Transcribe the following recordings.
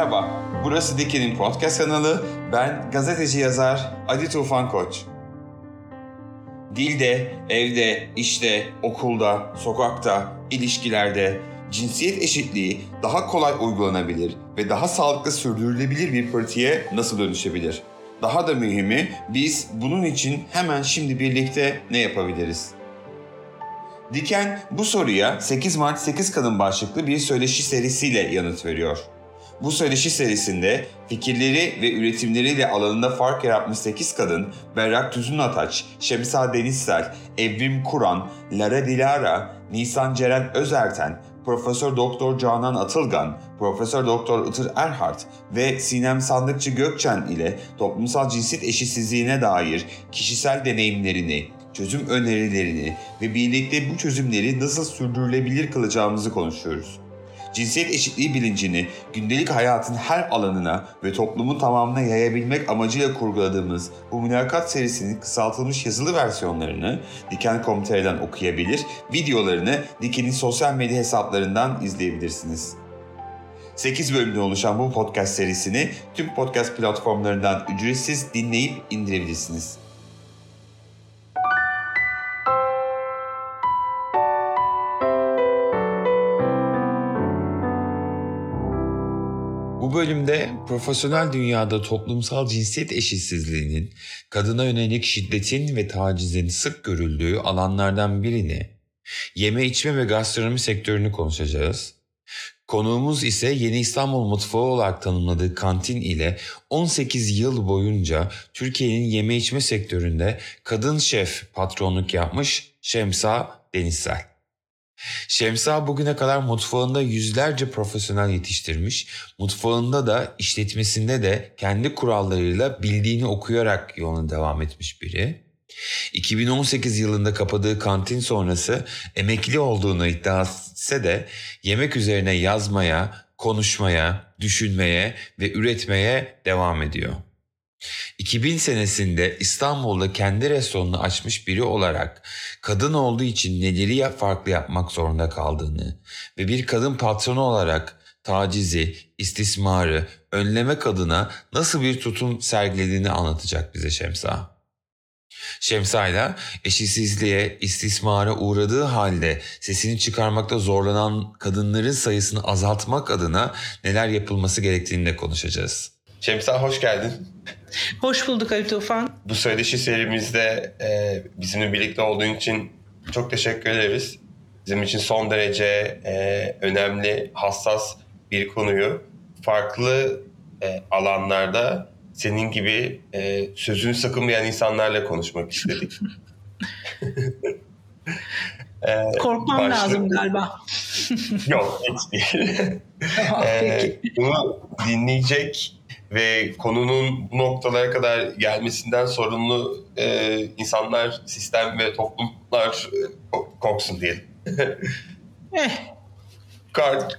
Merhaba, burası Diki'nin podcast kanalı. Ben gazeteci yazar Adi Tufan Koç. Dilde, evde, işte, okulda, sokakta, ilişkilerde cinsiyet eşitliği daha kolay uygulanabilir ve daha sağlıklı sürdürülebilir bir pratiğe nasıl dönüşebilir? Daha da mühimi biz bunun için hemen şimdi birlikte ne yapabiliriz? Diken bu soruya 8 Mart 8 Kadın başlıklı bir söyleşi serisiyle yanıt veriyor. Bu söyleşi serisinde fikirleri ve üretimleriyle alanında fark yaratmış 8 kadın Berrak Tüzün Ataç, Şemsa Denizsel, Evrim Kuran, Lara Dilara, Nisan Ceren Özerten, Profesör Doktor Canan Atılgan, Profesör Doktor Itır Erhard ve Sinem Sandıkçı Gökçen ile toplumsal cinsiyet eşitsizliğine dair kişisel deneyimlerini, çözüm önerilerini ve birlikte bu çözümleri nasıl sürdürülebilir kılacağımızı konuşuyoruz. Cinsiyet eşitliği bilincini gündelik hayatın her alanına ve toplumun tamamına yayabilmek amacıyla kurguladığımız bu mülakat serisinin kısaltılmış yazılı versiyonlarını Diken.com.tr'den okuyabilir, videolarını Diken'in sosyal medya hesaplarından izleyebilirsiniz. 8 bölümden oluşan bu podcast serisini tüm podcast platformlarından ücretsiz dinleyip indirebilirsiniz. Bu bölümde profesyonel dünyada toplumsal cinsiyet eşitsizliğinin, kadına yönelik şiddetin ve tacizin sık görüldüğü alanlardan birini, yeme içme ve gastronomi sektörünü konuşacağız. Konuğumuz ise Yeni İstanbul Mutfağı olarak tanımladığı kantin ile 18 yıl boyunca Türkiye'nin yeme içme sektöründe kadın şef patronluk yapmış Şemsa Denizsel. Şemsa bugüne kadar mutfağında yüzlerce profesyonel yetiştirmiş, mutfağında da işletmesinde de kendi kurallarıyla bildiğini okuyarak yoluna devam etmiş biri. 2018 yılında kapadığı kantin sonrası emekli olduğunu iddia etse de yemek üzerine yazmaya, konuşmaya, düşünmeye ve üretmeye devam ediyor. 2000 senesinde İstanbul'da kendi restoranını açmış biri olarak kadın olduğu için neleri farklı yapmak zorunda kaldığını ve bir kadın patronu olarak tacizi, istismarı önlemek adına nasıl bir tutum sergilediğini anlatacak bize Şemsa. Şemsa'yla eşitsizliğe, istismara uğradığı halde sesini çıkarmakta zorlanan kadınların sayısını azaltmak adına neler yapılması gerektiğini de konuşacağız. Şemsa hoş geldin. Hoş bulduk Ali Tufan. Bu söyleşi serimizde e, bizimle birlikte olduğun için çok teşekkür ederiz. Bizim için son derece e, önemli, hassas bir konuyu farklı e, alanlarda senin gibi e, sözünü sakınmayan insanlarla konuşmak istedik. e, Korkmam başlık... lazım galiba. Yok hiç değil. e, bunu dinleyecek ve konunun bu noktalara kadar gelmesinden sorumlu e, insanlar, sistem ve toplumlar e, korksun diyelim. eh.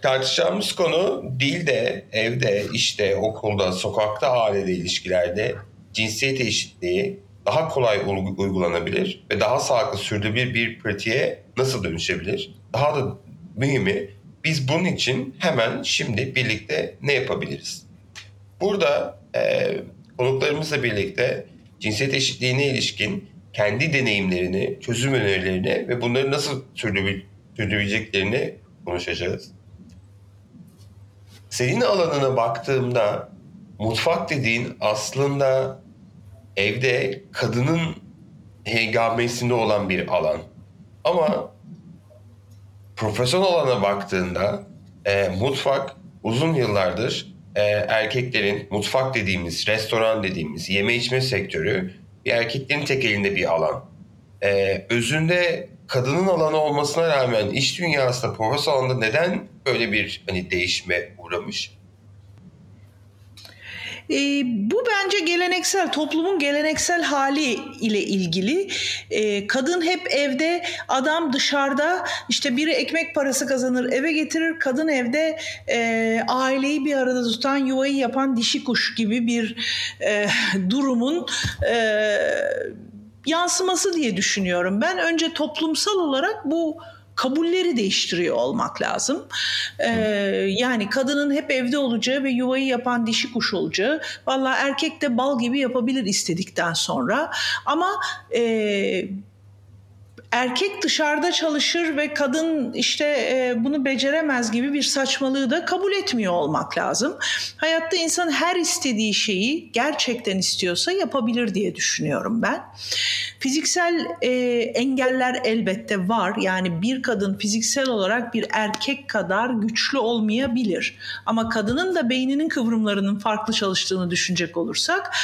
Tartışacağımız konu dilde, evde, işte, okulda, sokakta, ailede ilişkilerde cinsiyet eşitliği daha kolay uygulanabilir ve daha sağlıklı sürdürülebilir bir pratiğe nasıl dönüşebilir? Daha da mühimi biz bunun için hemen şimdi birlikte ne yapabiliriz? Burada e, konuklarımızla birlikte cinsiyet eşitliğine ilişkin kendi deneyimlerini, çözüm önerilerini ve bunları nasıl sürdürebileceklerini konuşacağız. Senin alanına baktığımda mutfak dediğin aslında evde kadının hegamesinde olan bir alan. Ama profesyonel alana baktığında e, mutfak uzun yıllardır e, erkeklerin mutfak dediğimiz, restoran dediğimiz, yeme içme sektörü bir erkeklerin tek elinde bir alan. E, özünde kadının alanı olmasına rağmen iş dünyasında, profesyonel alanda neden böyle bir hani değişime uğramış? E, bu bence geleneksel, toplumun geleneksel hali ile ilgili. E, kadın hep evde, adam dışarıda. İşte biri ekmek parası kazanır, eve getirir. Kadın evde e, aileyi bir arada tutan, yuvayı yapan dişi kuş gibi bir e, durumun... E, yansıması diye düşünüyorum. Ben önce toplumsal olarak bu kabulleri değiştiriyor olmak lazım. Ee, yani kadının hep evde olacağı ve yuvayı yapan dişi kuş olacağı. Valla erkek de bal gibi yapabilir istedikten sonra. Ama e, erkek dışarıda çalışır ve kadın işte e, bunu beceremez gibi bir saçmalığı da kabul etmiyor olmak lazım. Hayatta insan her istediği şeyi gerçekten istiyorsa yapabilir diye düşünüyorum ben. Fiziksel e, engeller elbette var. Yani bir kadın fiziksel olarak bir erkek kadar güçlü olmayabilir. Ama kadının da beyninin kıvrımlarının farklı çalıştığını düşünecek olursak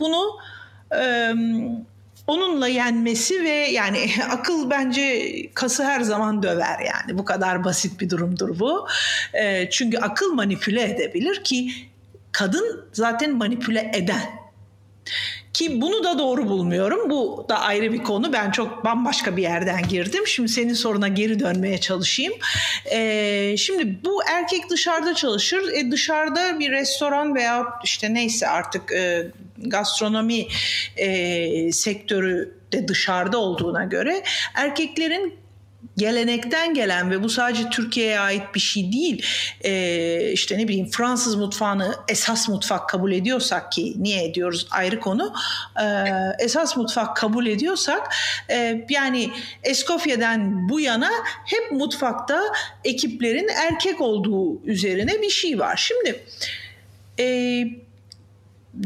bunu... E, onunla yenmesi ve yani akıl bence kası her zaman döver yani bu kadar basit bir durumdur bu. E, çünkü akıl manipüle edebilir ki kadın zaten manipüle eden. Ki bunu da doğru bulmuyorum. Bu da ayrı bir konu. Ben çok bambaşka bir yerden girdim. Şimdi senin soruna geri dönmeye çalışayım. Ee, şimdi bu erkek dışarıda çalışır. E, dışarıda bir restoran veya işte neyse artık e, gastronomi e, sektörü de dışarıda olduğuna göre erkeklerin gelenekten gelen ve bu sadece Türkiye'ye ait bir şey değil. Ee, işte ne bileyim Fransız mutfağını esas mutfak kabul ediyorsak ki niye ediyoruz ayrı konu. Ee, esas mutfak kabul ediyorsak e, yani Escoffia'dan bu yana hep mutfakta ekiplerin erkek olduğu üzerine bir şey var. Şimdi e,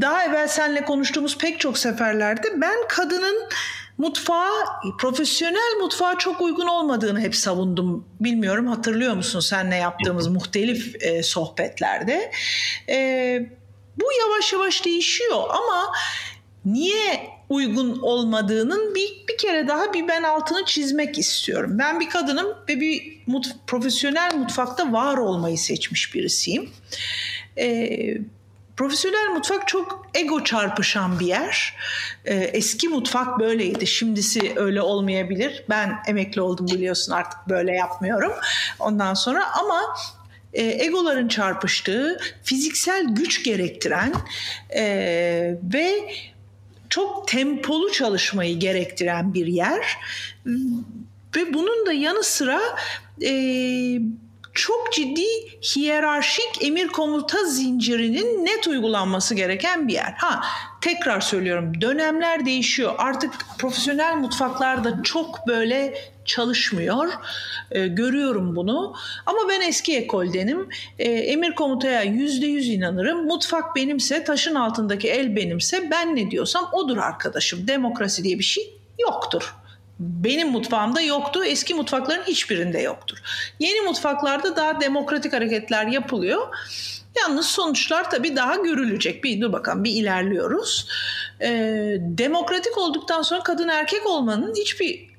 daha evvel seninle konuştuğumuz pek çok seferlerde ben kadının mutfağa, profesyonel mutfağa çok uygun olmadığını hep savundum. Bilmiyorum hatırlıyor musun seninle yaptığımız muhtelif e, sohbetlerde. E, bu yavaş yavaş değişiyor ama niye uygun olmadığının bir, bir kere daha bir ben altını çizmek istiyorum. Ben bir kadınım ve bir mut, profesyonel mutfakta var olmayı seçmiş birisiyim. Eee Profesyonel mutfak çok ego çarpışan bir yer. Ee, eski mutfak böyleydi. Şimdisi öyle olmayabilir. Ben emekli oldum biliyorsun artık böyle yapmıyorum. Ondan sonra ama e, egoların çarpıştığı, fiziksel güç gerektiren e, ve çok tempolu çalışmayı gerektiren bir yer. Ve bunun da yanı sıra... E, çok ciddi hiyerarşik emir komuta zincirinin net uygulanması gereken bir yer. Ha tekrar söylüyorum dönemler değişiyor. Artık profesyonel mutfaklarda çok böyle çalışmıyor. E, görüyorum bunu. Ama ben eski ekoldenim. E, emir komutaya yüzde yüz inanırım. Mutfak benimse, taşın altındaki el benimse ben ne diyorsam odur arkadaşım. Demokrasi diye bir şey yoktur benim mutfağımda yoktu. Eski mutfakların hiçbirinde yoktur. Yeni mutfaklarda daha demokratik hareketler yapılıyor. Yalnız sonuçlar tabii daha görülecek. Bir dur bakalım bir ilerliyoruz. Ee, demokratik olduktan sonra kadın erkek olmanın hiçbir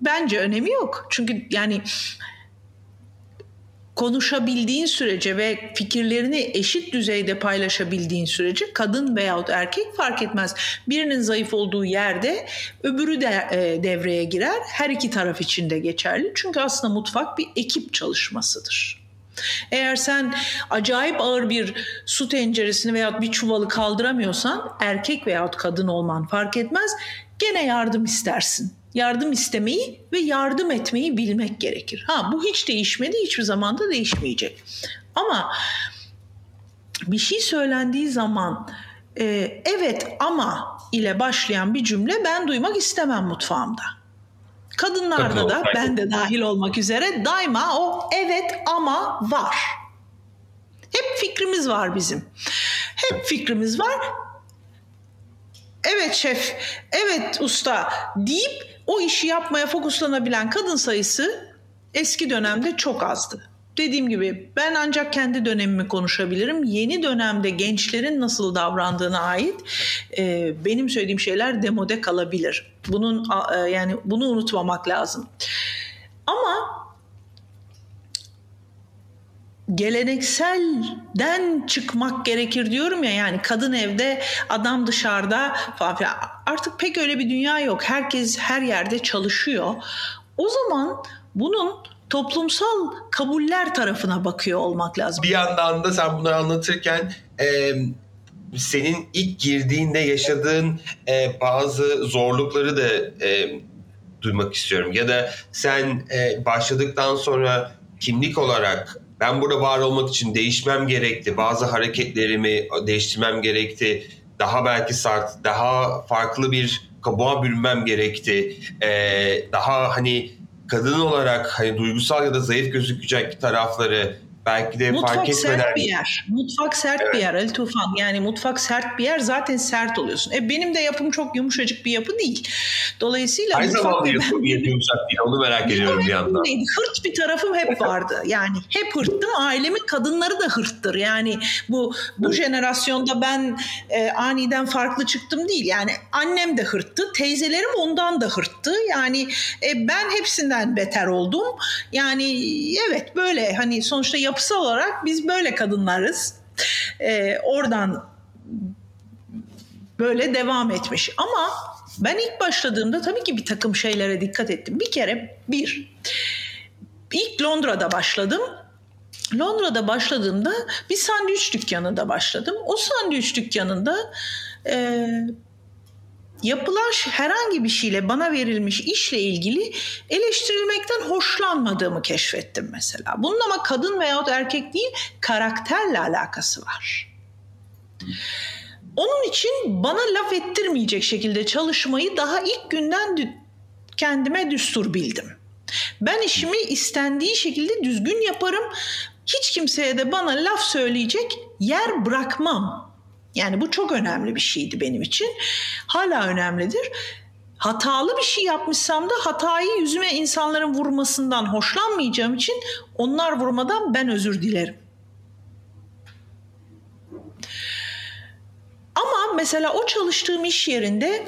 bence önemi yok. Çünkü yani konuşabildiğin sürece ve fikirlerini eşit düzeyde paylaşabildiğin sürece kadın veyahut erkek fark etmez. Birinin zayıf olduğu yerde öbürü de e, devreye girer. Her iki taraf için de geçerli. Çünkü aslında mutfak bir ekip çalışmasıdır. Eğer sen acayip ağır bir su tenceresini veyahut bir çuvalı kaldıramıyorsan erkek veyahut kadın olman fark etmez. Gene yardım istersin yardım istemeyi ve yardım etmeyi bilmek gerekir. Ha bu hiç değişmedi, hiçbir zaman da değişmeyecek. Ama bir şey söylendiği zaman e, evet ama ile başlayan bir cümle ben duymak istemem mutfağımda. Kadınlarda da ben de dahil olmak üzere daima o evet ama var. Hep fikrimiz var bizim. Hep fikrimiz var. Evet şef, evet usta deyip o işi yapmaya fokuslanabilen kadın sayısı eski dönemde çok azdı. Dediğim gibi ben ancak kendi dönemimi konuşabilirim. Yeni dönemde gençlerin nasıl davrandığına ait e, benim söylediğim şeyler demode kalabilir. Bunun e, yani bunu unutmamak lazım. Ama gelenekselden çıkmak gerekir diyorum ya yani kadın evde adam dışarıda falan artık pek öyle bir dünya yok herkes her yerde çalışıyor o zaman bunun toplumsal kabuller tarafına bakıyor olmak lazım. Bir yandan da sen bunları anlatırken e, senin ilk girdiğinde yaşadığın e, bazı zorlukları da e, duymak istiyorum. Ya da sen e, başladıktan sonra kimlik olarak ben burada var olmak için değişmem gerekti. Bazı hareketlerimi değiştirmem gerekti. Daha belki sert, daha farklı bir kabuğa bürünmem gerekti. Ee, daha hani kadın olarak hani duygusal ya da zayıf gözükecek tarafları belki de mutfak fark etmeden... sert bir yer. Mutfak sert Evet. bir yer Ali Tufan. Yani mutfak sert bir yer zaten sert oluyorsun. E benim de yapım çok yumuşacık bir yapı değil. Dolayısıyla Aynı mutfak zamanda ve ben- yapım yumuşak değil. Onu merak ediyorum bir yandan. Neydi? Hırt bir tarafım hep vardı. Yani hep hırttım. Ailemin kadınları da hırttır. Yani bu bu jenerasyonda ben e, aniden farklı çıktım değil. Yani annem de hırttı. Teyzelerim ondan da hırttı. Yani e, ben hepsinden beter oldum. Yani evet böyle hani sonuçta yapısal olarak biz böyle kadınlarız. E, oradan böyle devam etmiş. Ama ben ilk başladığımda tabii ki bir takım şeylere dikkat ettim. Bir kere bir, ilk Londra'da başladım. Londra'da başladığımda bir sandviç dükkanında başladım. O sandviç dükkanında e, yapılan herhangi bir şeyle bana verilmiş işle ilgili eleştirilmekten hoşlanmadığımı keşfettim mesela. Bunun ama kadın veyahut erkek değil karakterle alakası var. Onun için bana laf ettirmeyecek şekilde çalışmayı daha ilk günden kendime düstur bildim. Ben işimi istendiği şekilde düzgün yaparım. Hiç kimseye de bana laf söyleyecek yer bırakmam. Yani bu çok önemli bir şeydi benim için. Hala önemlidir. Hatalı bir şey yapmışsam da hatayı yüzüme insanların vurmasından hoşlanmayacağım için onlar vurmadan ben özür dilerim. Ama mesela o çalıştığım iş yerinde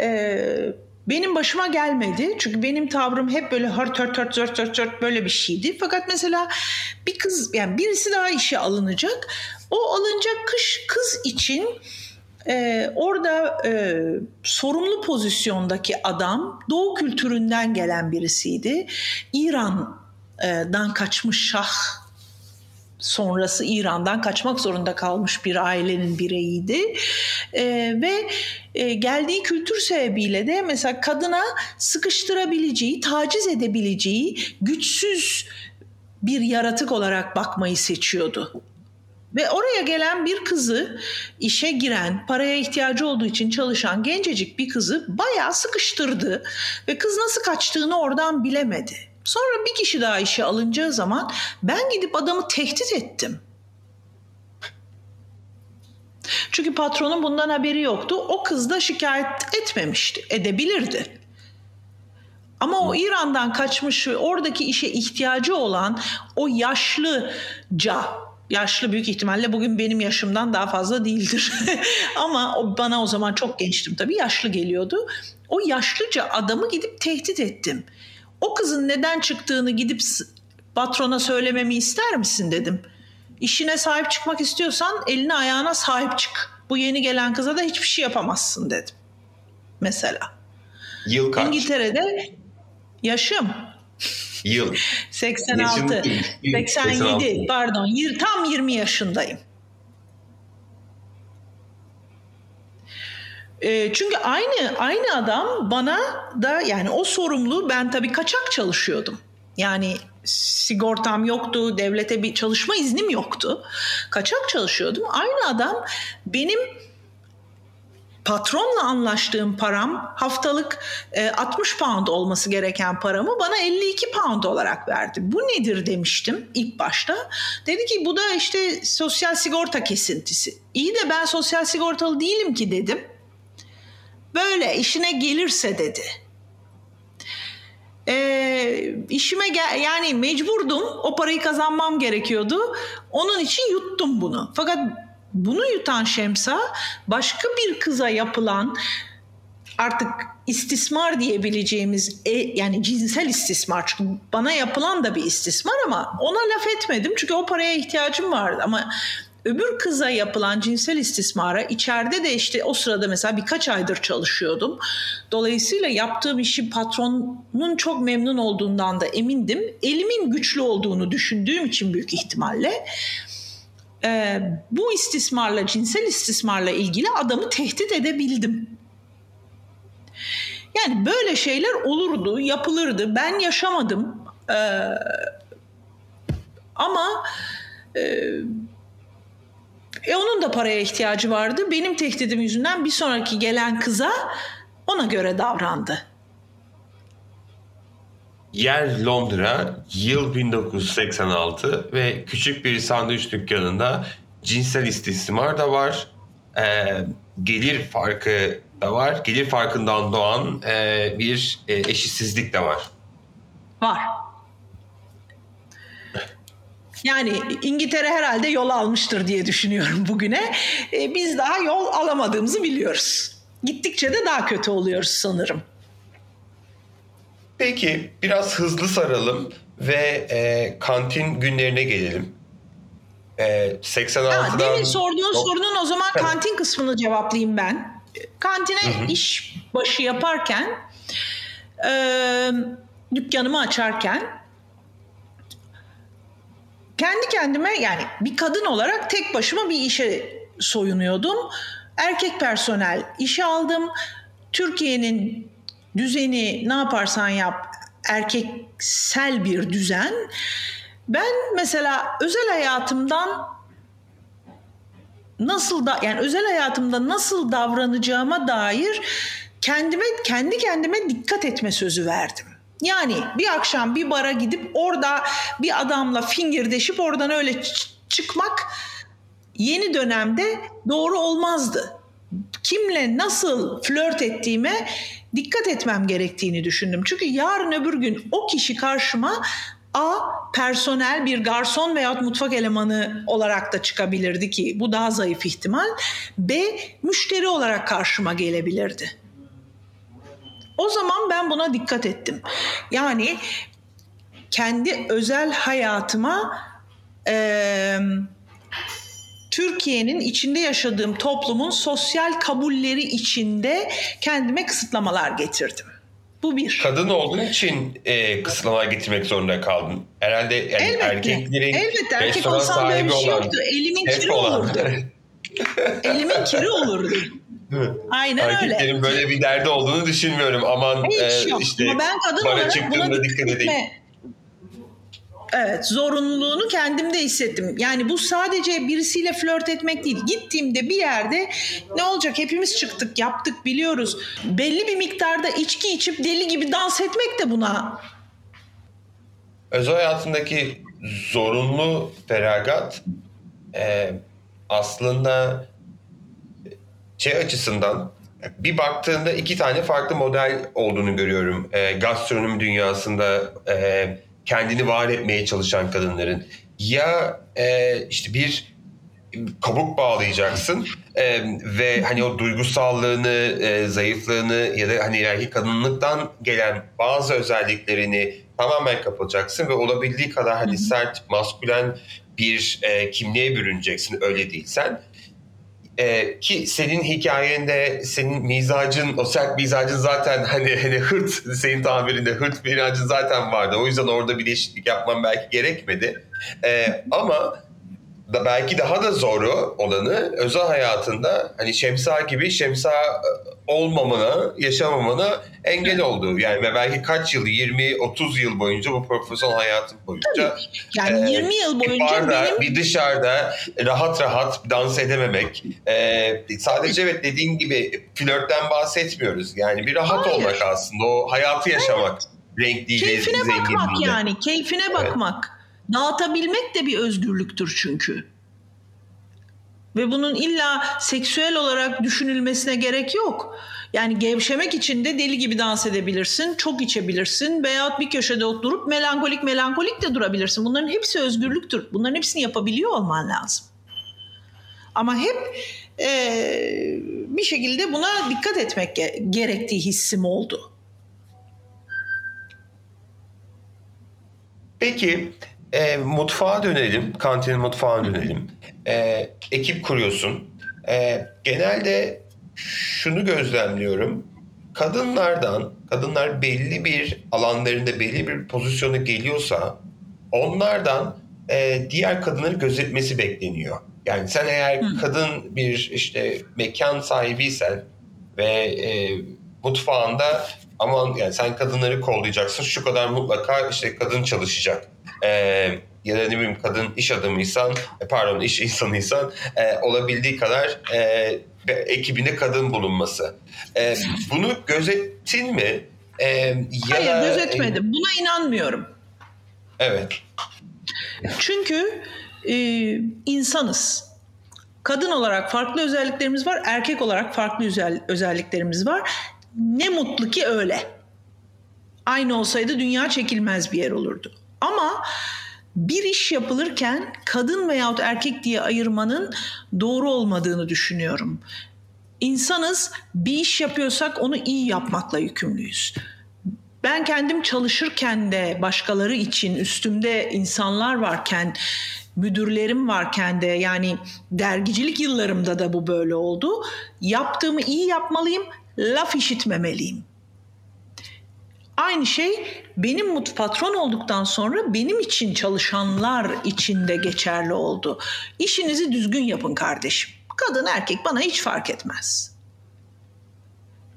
e, benim başıma gelmedi. Çünkü benim tavrım hep böyle hört hört hört hört hört hört böyle bir şeydi. Fakat mesela bir kız yani birisi daha işe alınacak. O alınacak kış kız için e, orada e, sorumlu pozisyondaki adam doğu kültüründen gelen birisiydi. İran'dan kaçmış şah sonrası İran'dan kaçmak zorunda kalmış bir ailenin bireyiydi. Ee, ve e, geldiği kültür sebebiyle de mesela kadına sıkıştırabileceği, taciz edebileceği güçsüz bir yaratık olarak bakmayı seçiyordu. Ve oraya gelen bir kızı, işe giren, paraya ihtiyacı olduğu için çalışan gencecik bir kızı bayağı sıkıştırdı. Ve kız nasıl kaçtığını oradan bilemedi. Sonra bir kişi daha işe alınacağı zaman ben gidip adamı tehdit ettim. Çünkü patronun bundan haberi yoktu. O kız da şikayet etmemişti. Edebilirdi. Ama o İran'dan kaçmış ve oradaki işe ihtiyacı olan o yaşlıca, yaşlı büyük ihtimalle bugün benim yaşımdan daha fazla değildir. Ama o bana o zaman çok gençtim tabii yaşlı geliyordu. O yaşlıca adamı gidip tehdit ettim. O kızın neden çıktığını gidip patrona söylememi ister misin dedim. İşine sahip çıkmak istiyorsan eline ayağına sahip çık. Bu yeni gelen kıza da hiçbir şey yapamazsın dedim. Mesela. Yıl kaç? İngiltere'de yaşım Yıl. 86, Yaşın- 87 86. pardon tam 20 yaşındayım. E, çünkü aynı aynı adam bana da yani o sorumlu ben tabii kaçak çalışıyordum. Yani sigortam yoktu, devlete bir çalışma iznim yoktu. Kaçak çalışıyordum. Aynı adam benim patronla anlaştığım param haftalık e, 60 pound olması gereken paramı bana 52 pound olarak verdi. Bu nedir demiştim ilk başta. Dedi ki bu da işte sosyal sigorta kesintisi. İyi de ben sosyal sigortalı değilim ki dedim. Böyle işine gelirse dedi. E, işime gel yani mecburdum o parayı kazanmam gerekiyordu. Onun için yuttum bunu. Fakat bunu yutan Şemsa başka bir kıza yapılan artık istismar diyebileceğimiz e, yani cinsel istismar çünkü bana yapılan da bir istismar ama ona laf etmedim çünkü o paraya ihtiyacım vardı ama öbür kıza yapılan cinsel istismara içeride de işte o sırada mesela birkaç aydır çalışıyordum. Dolayısıyla yaptığım işi patronun çok memnun olduğundan da emindim. Elimin güçlü olduğunu düşündüğüm için büyük ihtimalle e, bu istismarla, cinsel istismarla ilgili adamı tehdit edebildim. Yani böyle şeyler olurdu, yapılırdı. Ben yaşamadım. Ee, ama e, e, onun da paraya ihtiyacı vardı. Benim tehdidim yüzünden bir sonraki gelen kıza ona göre davrandı. Yer Londra, yıl 1986 ve küçük bir sandviç dükkanında cinsel istismar da var. Ee, gelir farkı da var. Gelir farkından doğan e, bir e, eşitsizlik de var. Var. Yani İngiltere herhalde yol almıştır diye düşünüyorum bugüne. Ee, biz daha yol alamadığımızı biliyoruz. Gittikçe de daha kötü oluyoruz sanırım. Peki biraz hızlı saralım ve e, kantin günlerine gelelim. E, 86'dan... Ha, demin sorduğun sorunun o zaman kantin kısmını cevaplayayım ben. Kantine iş başı yaparken, e, dükkanımı açarken kendi kendime yani bir kadın olarak tek başıma bir işe soyunuyordum. Erkek personel işe aldım. Türkiye'nin düzeni ne yaparsan yap erkeksel bir düzen. Ben mesela özel hayatımdan nasıl da yani özel hayatımda nasıl davranacağıma dair kendime kendi kendime dikkat etme sözü verdim. Yani bir akşam bir bara gidip orada bir adamla fingirdeşip oradan öyle çıkmak yeni dönemde doğru olmazdı. Kimle nasıl flört ettiğime dikkat etmem gerektiğini düşündüm. Çünkü yarın öbür gün o kişi karşıma A personel bir garson veyahut mutfak elemanı olarak da çıkabilirdi ki bu daha zayıf ihtimal. B müşteri olarak karşıma gelebilirdi. O zaman ben buna dikkat ettim. Yani kendi özel hayatıma eee Türkiye'nin içinde yaşadığım toplumun sosyal kabulleri içinde kendime kısıtlamalar getirdim. Bu bir. Kadın olduğun için e, kısıtlamalar getirmek zorunda kaldın. Herhalde yani Elbette. erkeklerin Elbette erkek olsam böyle bir şey yoktu. Elimin kiri olurdu. Elimin kiri olurdu. Değil mi? Aynen öyle. Erkeklerin böyle bir derdi olduğunu düşünmüyorum. Aman Hiç e, yok. işte Ama ben kadın buna çıktığımda dikkat edeyim. Evet zorunluluğunu kendimde hissettim. Yani bu sadece birisiyle flört etmek değil. Gittiğimde bir yerde ne olacak hepimiz çıktık yaptık biliyoruz. Belli bir miktarda içki içip deli gibi dans etmek de buna Özel hayatındaki zorunlu feragat e, aslında şey açısından bir baktığında iki tane farklı model olduğunu görüyorum. E, gastronomi dünyasında e, kendini var etmeye çalışan kadınların. Ya e, işte bir kabuk bağlayacaksın e, ve hani o duygusallığını, e, zayıflığını ya da hani erkek kadınlıktan gelen bazı özelliklerini tamamen kapatacaksın ve olabildiği kadar hani sert, maskülen bir e, kimliğe bürüneceksin öyle değilsen. E, ki senin hikayende senin mizacın, o sert mizacın zaten hani, hani hırt, senin tabirinde hırt mizacın zaten vardı. O yüzden orada bir değişiklik yapman belki gerekmedi. E, ama da belki daha da zoru olanı özel hayatında hani Şemsa gibi Şemsa e, olmamana, yaşamamana engel oldu. Yani ve belki kaç yıl, 20-30 yıl boyunca bu profesyonel hayatım boyunca yani Ee, 20 yıl bir boyunca barda, benim bir dışarıda rahat rahat dans edememek. Ee, sadece evet dediğin gibi flörtten bahsetmiyoruz. Yani bir rahat Hayır. olmak aslında. O hayatı yaşamak. Renkliyle, keyfine bakmak yani keyfine bakmak. Dağıtabilmek de bir özgürlüktür çünkü. Ve bunun illa seksüel olarak düşünülmesine gerek yok. Yani gevşemek için de deli gibi dans edebilirsin, çok içebilirsin veyahut bir köşede oturup melankolik melankolik de durabilirsin. Bunların hepsi özgürlüktür. Bunların hepsini yapabiliyor olman lazım. Ama hep eee, bir şekilde buna dikkat etmek ge- gerektiği hissim oldu. Peki e, mutfağa dönelim, kantinin mutfağına dönelim. E, ekip kuruyorsun. E, genelde şunu gözlemliyorum. Kadınlardan, kadınlar belli bir alanlarında belli bir pozisyona geliyorsa onlardan e, diğer kadınları gözetmesi bekleniyor. Yani sen eğer kadın bir işte mekan sahibiysen ve e, mutfağında aman yani sen kadınları kollayacaksın şu kadar mutlaka işte kadın çalışacak. Ee, ya da ne bileyim kadın iş adamıysan e, pardon iş insanıysan e, olabildiği kadar e, ekibinde kadın bulunması. E, bunu gözettin mi? E, ya Hayır da, gözetmedim. Buna inanmıyorum. Evet. Çünkü e, insanız. Kadın olarak farklı özelliklerimiz var, erkek olarak farklı özel, özelliklerimiz var. Ne mutlu ki öyle. Aynı olsaydı dünya çekilmez bir yer olurdu. Ama bir iş yapılırken kadın veyahut erkek diye ayırmanın doğru olmadığını düşünüyorum. İnsanız bir iş yapıyorsak onu iyi yapmakla yükümlüyüz. Ben kendim çalışırken de başkaları için üstümde insanlar varken müdürlerim varken de yani dergicilik yıllarımda da bu böyle oldu. Yaptığımı iyi yapmalıyım, laf işitmemeliyim. Aynı şey benim patron olduktan sonra benim için çalışanlar için de geçerli oldu. İşinizi düzgün yapın kardeşim. Kadın erkek bana hiç fark etmez.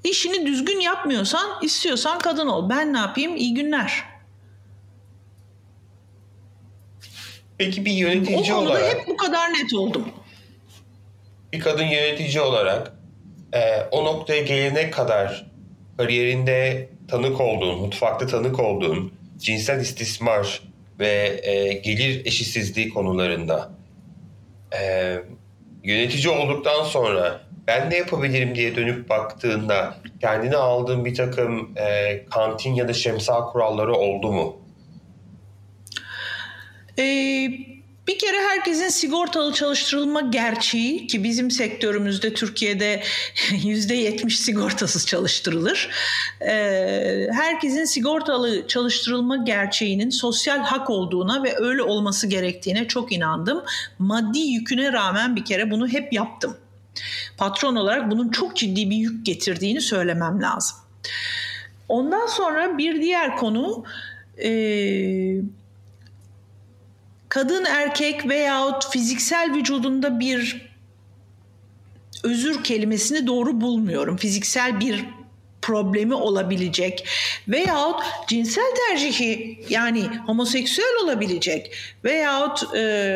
İşini düzgün yapmıyorsan istiyorsan kadın ol. Ben ne yapayım? İyi günler. Peki bir O yönetici konuda olarak hep bu kadar net oldum. bir kadın yönetici olarak e, o noktaya gelene kadar kariyerinde tanık olduğun, mutfakta tanık olduğun cinsel istismar ve e, gelir eşitsizliği konularında e, yönetici olduktan sonra ben ne yapabilirim diye dönüp baktığında kendine aldığın bir takım e, kantin ya da şemsa kuralları oldu mu? Ee, bir kere herkesin sigortalı çalıştırılma gerçeği ki bizim sektörümüzde Türkiye'de yüzde yetmiş sigortasız çalıştırılır. Ee, herkesin sigortalı çalıştırılma gerçeğinin sosyal hak olduğuna ve öyle olması gerektiğine çok inandım. Maddi yüküne rağmen bir kere bunu hep yaptım. Patron olarak bunun çok ciddi bir yük getirdiğini söylemem lazım. Ondan sonra bir diğer konu... Ee, kadın erkek veyahut fiziksel vücudunda bir özür kelimesini doğru bulmuyorum. Fiziksel bir problemi olabilecek veyahut cinsel tercihi yani homoseksüel olabilecek veyahut e,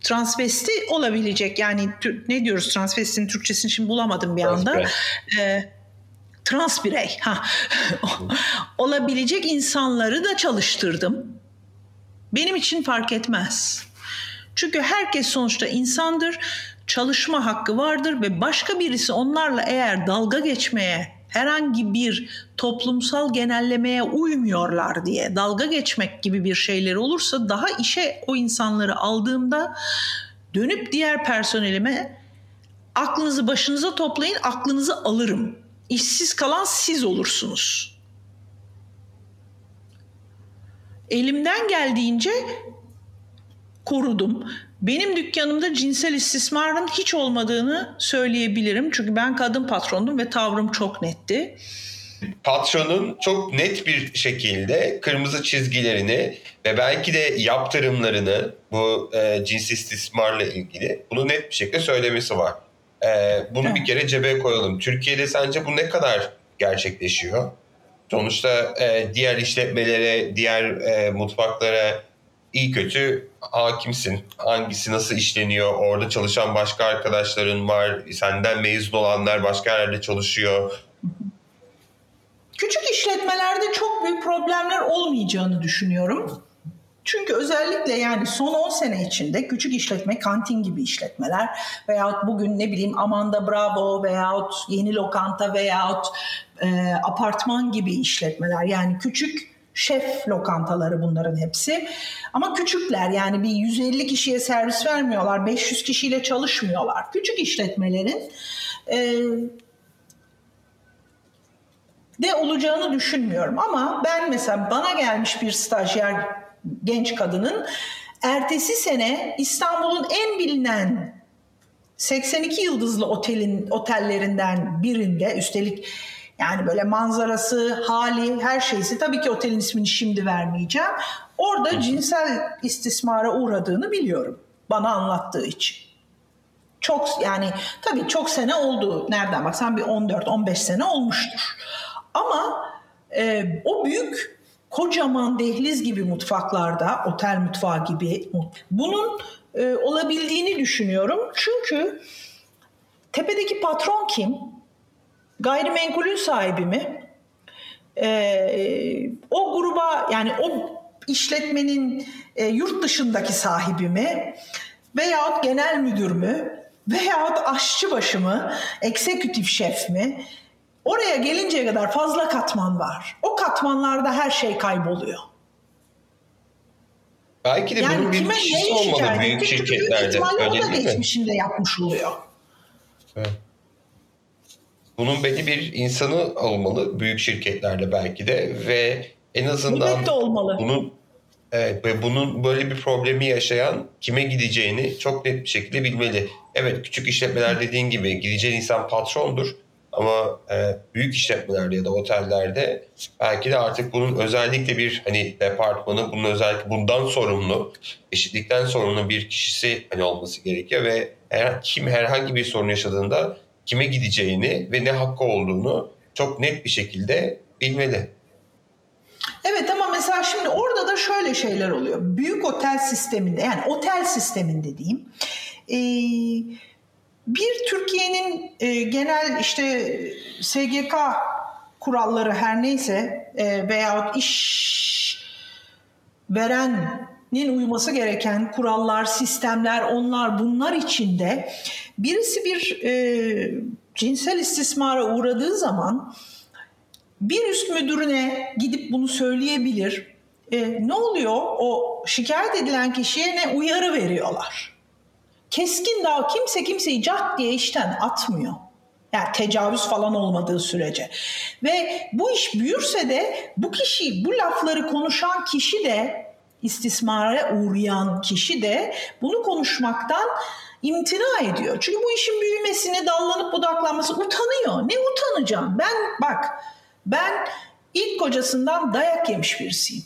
transvesti olabilecek yani ne diyoruz transvestinin Türkçesini şimdi bulamadım bir anda. E, trans birey ha. olabilecek insanları da çalıştırdım. Benim için fark etmez. Çünkü herkes sonuçta insandır, çalışma hakkı vardır ve başka birisi onlarla eğer dalga geçmeye, herhangi bir toplumsal genellemeye uymuyorlar diye dalga geçmek gibi bir şeyler olursa daha işe o insanları aldığımda dönüp diğer personelime aklınızı başınıza toplayın, aklınızı alırım. İşsiz kalan siz olursunuz. Elimden geldiğince korudum. Benim dükkanımda cinsel istismarın hiç olmadığını söyleyebilirim. Çünkü ben kadın patrondum ve tavrım çok netti. Patronun çok net bir şekilde kırmızı çizgilerini ve belki de yaptırımlarını bu e, cins istismarla ilgili bunu net bir şekilde söylemesi var. E, bunu bir kere cebe koyalım. Türkiye'de sence bu ne kadar gerçekleşiyor? Sonuçta e, diğer işletmelere, diğer e, mutfaklara iyi kötü hakimsin. Hangisi nasıl işleniyor? Orada çalışan başka arkadaşların var. Senden mezun olanlar başka yerde çalışıyor. Küçük işletmelerde çok büyük problemler olmayacağını düşünüyorum. Çünkü özellikle yani son 10 sene içinde küçük işletme, kantin gibi işletmeler veyahut bugün ne bileyim Amanda Bravo veyahut Yeni Lokanta veyahut e, apartman gibi işletmeler yani küçük şef lokantaları bunların hepsi. Ama küçükler yani bir 150 kişiye servis vermiyorlar, 500 kişiyle çalışmıyorlar. Küçük işletmelerin e, de olacağını düşünmüyorum. Ama ben mesela bana gelmiş bir stajyer genç kadının ertesi sene İstanbul'un en bilinen 82 yıldızlı otelin otellerinden birinde üstelik yani böyle manzarası, hali, her şeysi tabii ki otelin ismini şimdi vermeyeceğim. Orada cinsel istismara uğradığını biliyorum. Bana anlattığı için. Çok yani tabii çok sene oldu. Nereden baksan bir 14-15 sene olmuştur. Ama e, o büyük kocaman dehliz gibi mutfaklarda, otel mutfağı gibi bunun e, olabildiğini düşünüyorum. Çünkü tepedeki patron kim? Gayrimenkulün sahibi mi? Ee, o gruba yani o işletmenin e, yurt dışındaki sahibi mi? Veyahut genel müdür mü? Veyahut aşçıbaşı mı? Eksekutif şef mi? Oraya gelinceye kadar fazla katman var. O katmanlarda her şey kayboluyor. Belki de bunun Yani bir kime kişisi olmalı büyük şirketlerde. Öyle değil mi? geçmişinde yapmış oluyor. Evet. Bunun belli bir insanı olmalı büyük şirketlerde belki de ve en azından Elbette olmalı. bunun evet, ve bunun böyle bir problemi yaşayan kime gideceğini çok net bir şekilde bilmeli. Evet küçük işletmeler dediğin gibi gideceğin insan patrondur ama e, büyük işletmelerde ya da otellerde belki de artık bunun özellikle bir hani departmanı bunun özellikle bundan sorumlu eşitlikten sorumlu bir kişisi hani olması gerekiyor ve her, kim herhangi bir sorun yaşadığında kime gideceğini ve ne hakkı olduğunu çok net bir şekilde bilmeli. Evet ama mesela şimdi orada da şöyle şeyler oluyor. Büyük otel sisteminde yani otel sisteminde diyeyim. e, bir Türkiye'nin e, genel işte SGK kuralları her neyse e, veyahut iş verenin uyması gereken kurallar, sistemler, onlar bunlar içinde birisi bir e, cinsel istismara uğradığı zaman bir üst müdürüne gidip bunu söyleyebilir. E, ne oluyor? O şikayet edilen kişiye ne uyarı veriyorlar. Keskin daha kimse kimseyi cat diye işten atmıyor. Yani tecavüz falan olmadığı sürece. Ve bu iş büyürse de bu kişi, bu lafları konuşan kişi de istismara uğrayan kişi de bunu konuşmaktan imtina ediyor. Çünkü bu işin büyümesini, dallanıp budaklanması utanıyor. Ne utanacağım? Ben bak ben ilk kocasından dayak yemiş birisiyim.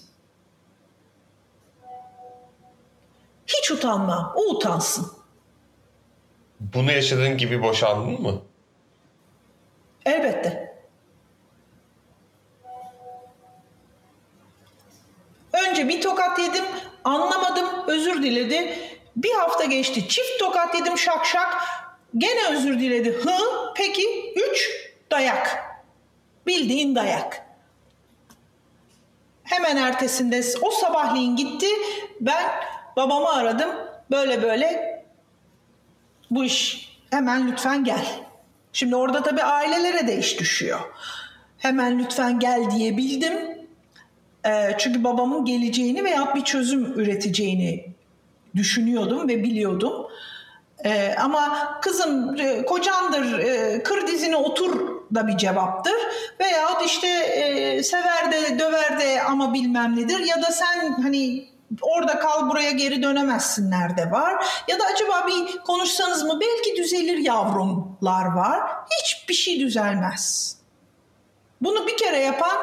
Hiç utanmam. O utansın. Bunu yaşadığın gibi boşandın mı? Elbette. Önce bir tokat yedim, anlamadım, özür diledi. Bir hafta geçti, çift tokat yedim şak şak. Gene özür diledi. Hı, peki, üç, dayak. Bildiğin dayak. Hemen ertesinde o sabahleyin gitti. Ben babamı aradım. Böyle böyle bu iş hemen lütfen gel. Şimdi orada tabii ailelere de iş düşüyor. Hemen lütfen gel diyebildim. Ee, çünkü babamın geleceğini veya bir çözüm üreteceğini düşünüyordum ve biliyordum. Ee, ama kızım e, kocandır e, kır dizine otur da bir cevaptır. Veyahut işte e, sever de döver de ama bilmem nedir. Ya da sen hani orada kal buraya geri dönemezsin nerede var. Ya da acaba bir konuşsanız mı belki düzelir yavrumlar var. Hiçbir şey düzelmez. Bunu bir kere yapan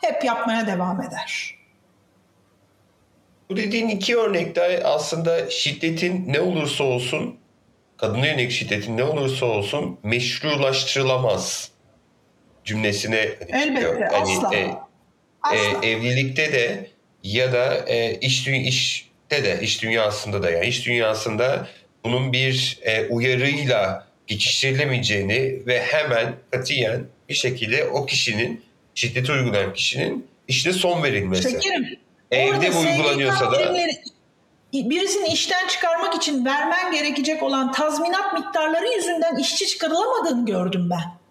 hep yapmaya devam eder. Bu dediğin iki örnekte aslında şiddetin ne olursa olsun, kadına yönelik şiddetin ne olursa olsun meşrulaştırılamaz cümlesine hani Elbette. Hani, asla. e, Asla. e, evlilikte de ya da e, iş işte de iş dünyasında da yani iş dünyasında bunun bir e, uyarıyla geçiştirilemeyeceğini ve hemen katiyen bir şekilde o kişinin şiddeti uygulayan kişinin işine son verilmesi. Şekerim. Evde bu uygulanıyorsa da birisini işten çıkarmak için vermen gerekecek olan tazminat miktarları yüzünden işçi çıkarılamadığını gördüm ben.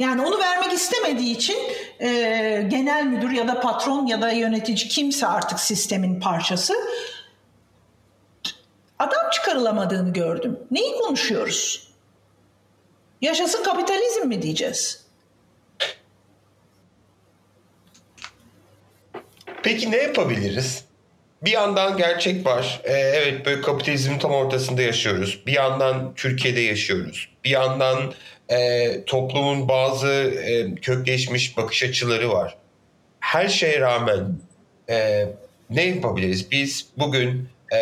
Yani onu vermek istemediği için e, genel müdür ya da patron ya da yönetici kimse artık sistemin parçası adam çıkarılamadığını gördüm. Neyi konuşuyoruz? Yaşasın kapitalizm mi diyeceğiz? Peki ne yapabiliriz? Bir yandan gerçek var. Ee, evet böyle kapitalizmin tam ortasında yaşıyoruz. Bir yandan Türkiye'de yaşıyoruz. Bir yandan e, toplumun bazı e, kökleşmiş bakış açıları var. Her şeye rağmen e, ne yapabiliriz? Biz bugün e,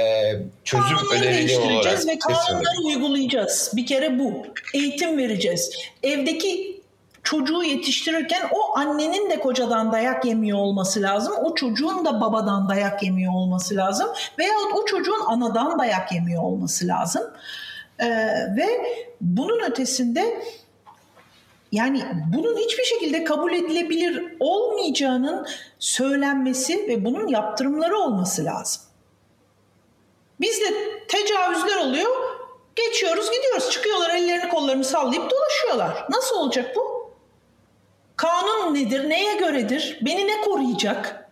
çözüm Kanunları önerileri olarak ve kanunları uygulayacağız. Bir kere bu. Eğitim vereceğiz. Evdeki çocuğu yetiştirirken o annenin de kocadan dayak yemiyor olması lazım. O çocuğun da babadan dayak yemiyor olması lazım. Veyahut o çocuğun anadan dayak yemiyor olması lazım. Ee, ve bunun ötesinde yani bunun hiçbir şekilde kabul edilebilir olmayacağının söylenmesi ve bunun yaptırımları olması lazım. Bizde tecavüzler oluyor. Geçiyoruz gidiyoruz. Çıkıyorlar ellerini kollarını sallayıp dolaşıyorlar. Nasıl olacak bu? Kanun nedir? Neye göredir? Beni ne koruyacak?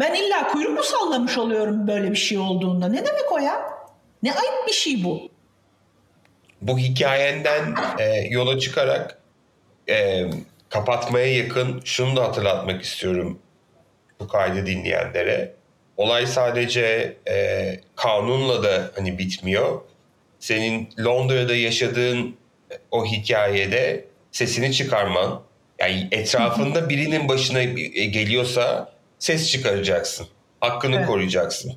Ben illa kuyruk mu sallamış oluyorum böyle bir şey olduğunda? Ne demek o ya? Ne ayıp bir şey bu. bu hikayenden e, yola çıkarak e, kapatmaya yakın şunu da hatırlatmak istiyorum bu kaydı dinleyenlere. Olay sadece e, kanunla da hani bitmiyor. Senin Londra'da yaşadığın o hikayede sesini çıkarman, yani etrafında birinin başına e, geliyorsa ses çıkaracaksın. Hakkını Evet. koruyacaksın.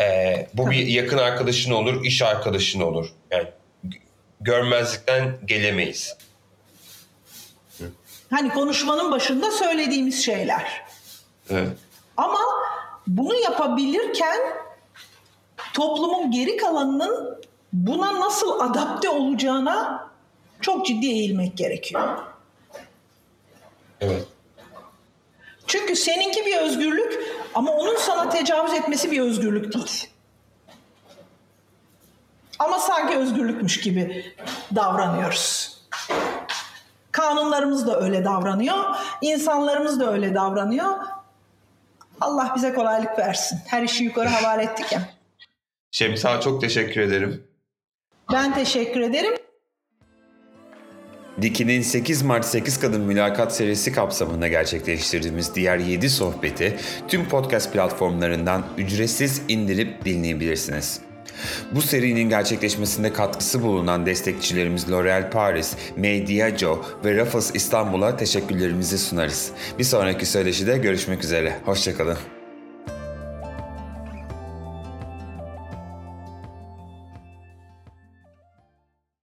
E, bu bir yakın arkadaşın olur, iş arkadaşın olur. Yani görmezlikten gelemeyiz. Hani konuşmanın başında söylediğimiz şeyler. Evet. Ama bunu yapabilirken toplumun geri kalanının buna nasıl adapte olacağına çok ciddi eğilmek gerekiyor. Evet. Çünkü seninki bir özgürlük ama onun sana tecavüz etmesi bir özgürlük değil. Ama sanki özgürlükmüş gibi davranıyoruz. Kanunlarımız da öyle davranıyor, insanlarımız da öyle davranıyor. Allah bize kolaylık versin. Her işi yukarı havale ettik ya. Şemsa çok teşekkür ederim. Ben teşekkür ederim. Diki'nin 8 Mart 8 Kadın Mülakat serisi kapsamında gerçekleştirdiğimiz diğer 7 sohbeti tüm podcast platformlarından ücretsiz indirip dinleyebilirsiniz. Bu serinin gerçekleşmesinde katkısı bulunan destekçilerimiz L'Oréal Paris, Mediajo ve Raffles İstanbul'a teşekkürlerimizi sunarız. Bir sonraki söyleşide görüşmek üzere. Hoşçakalın.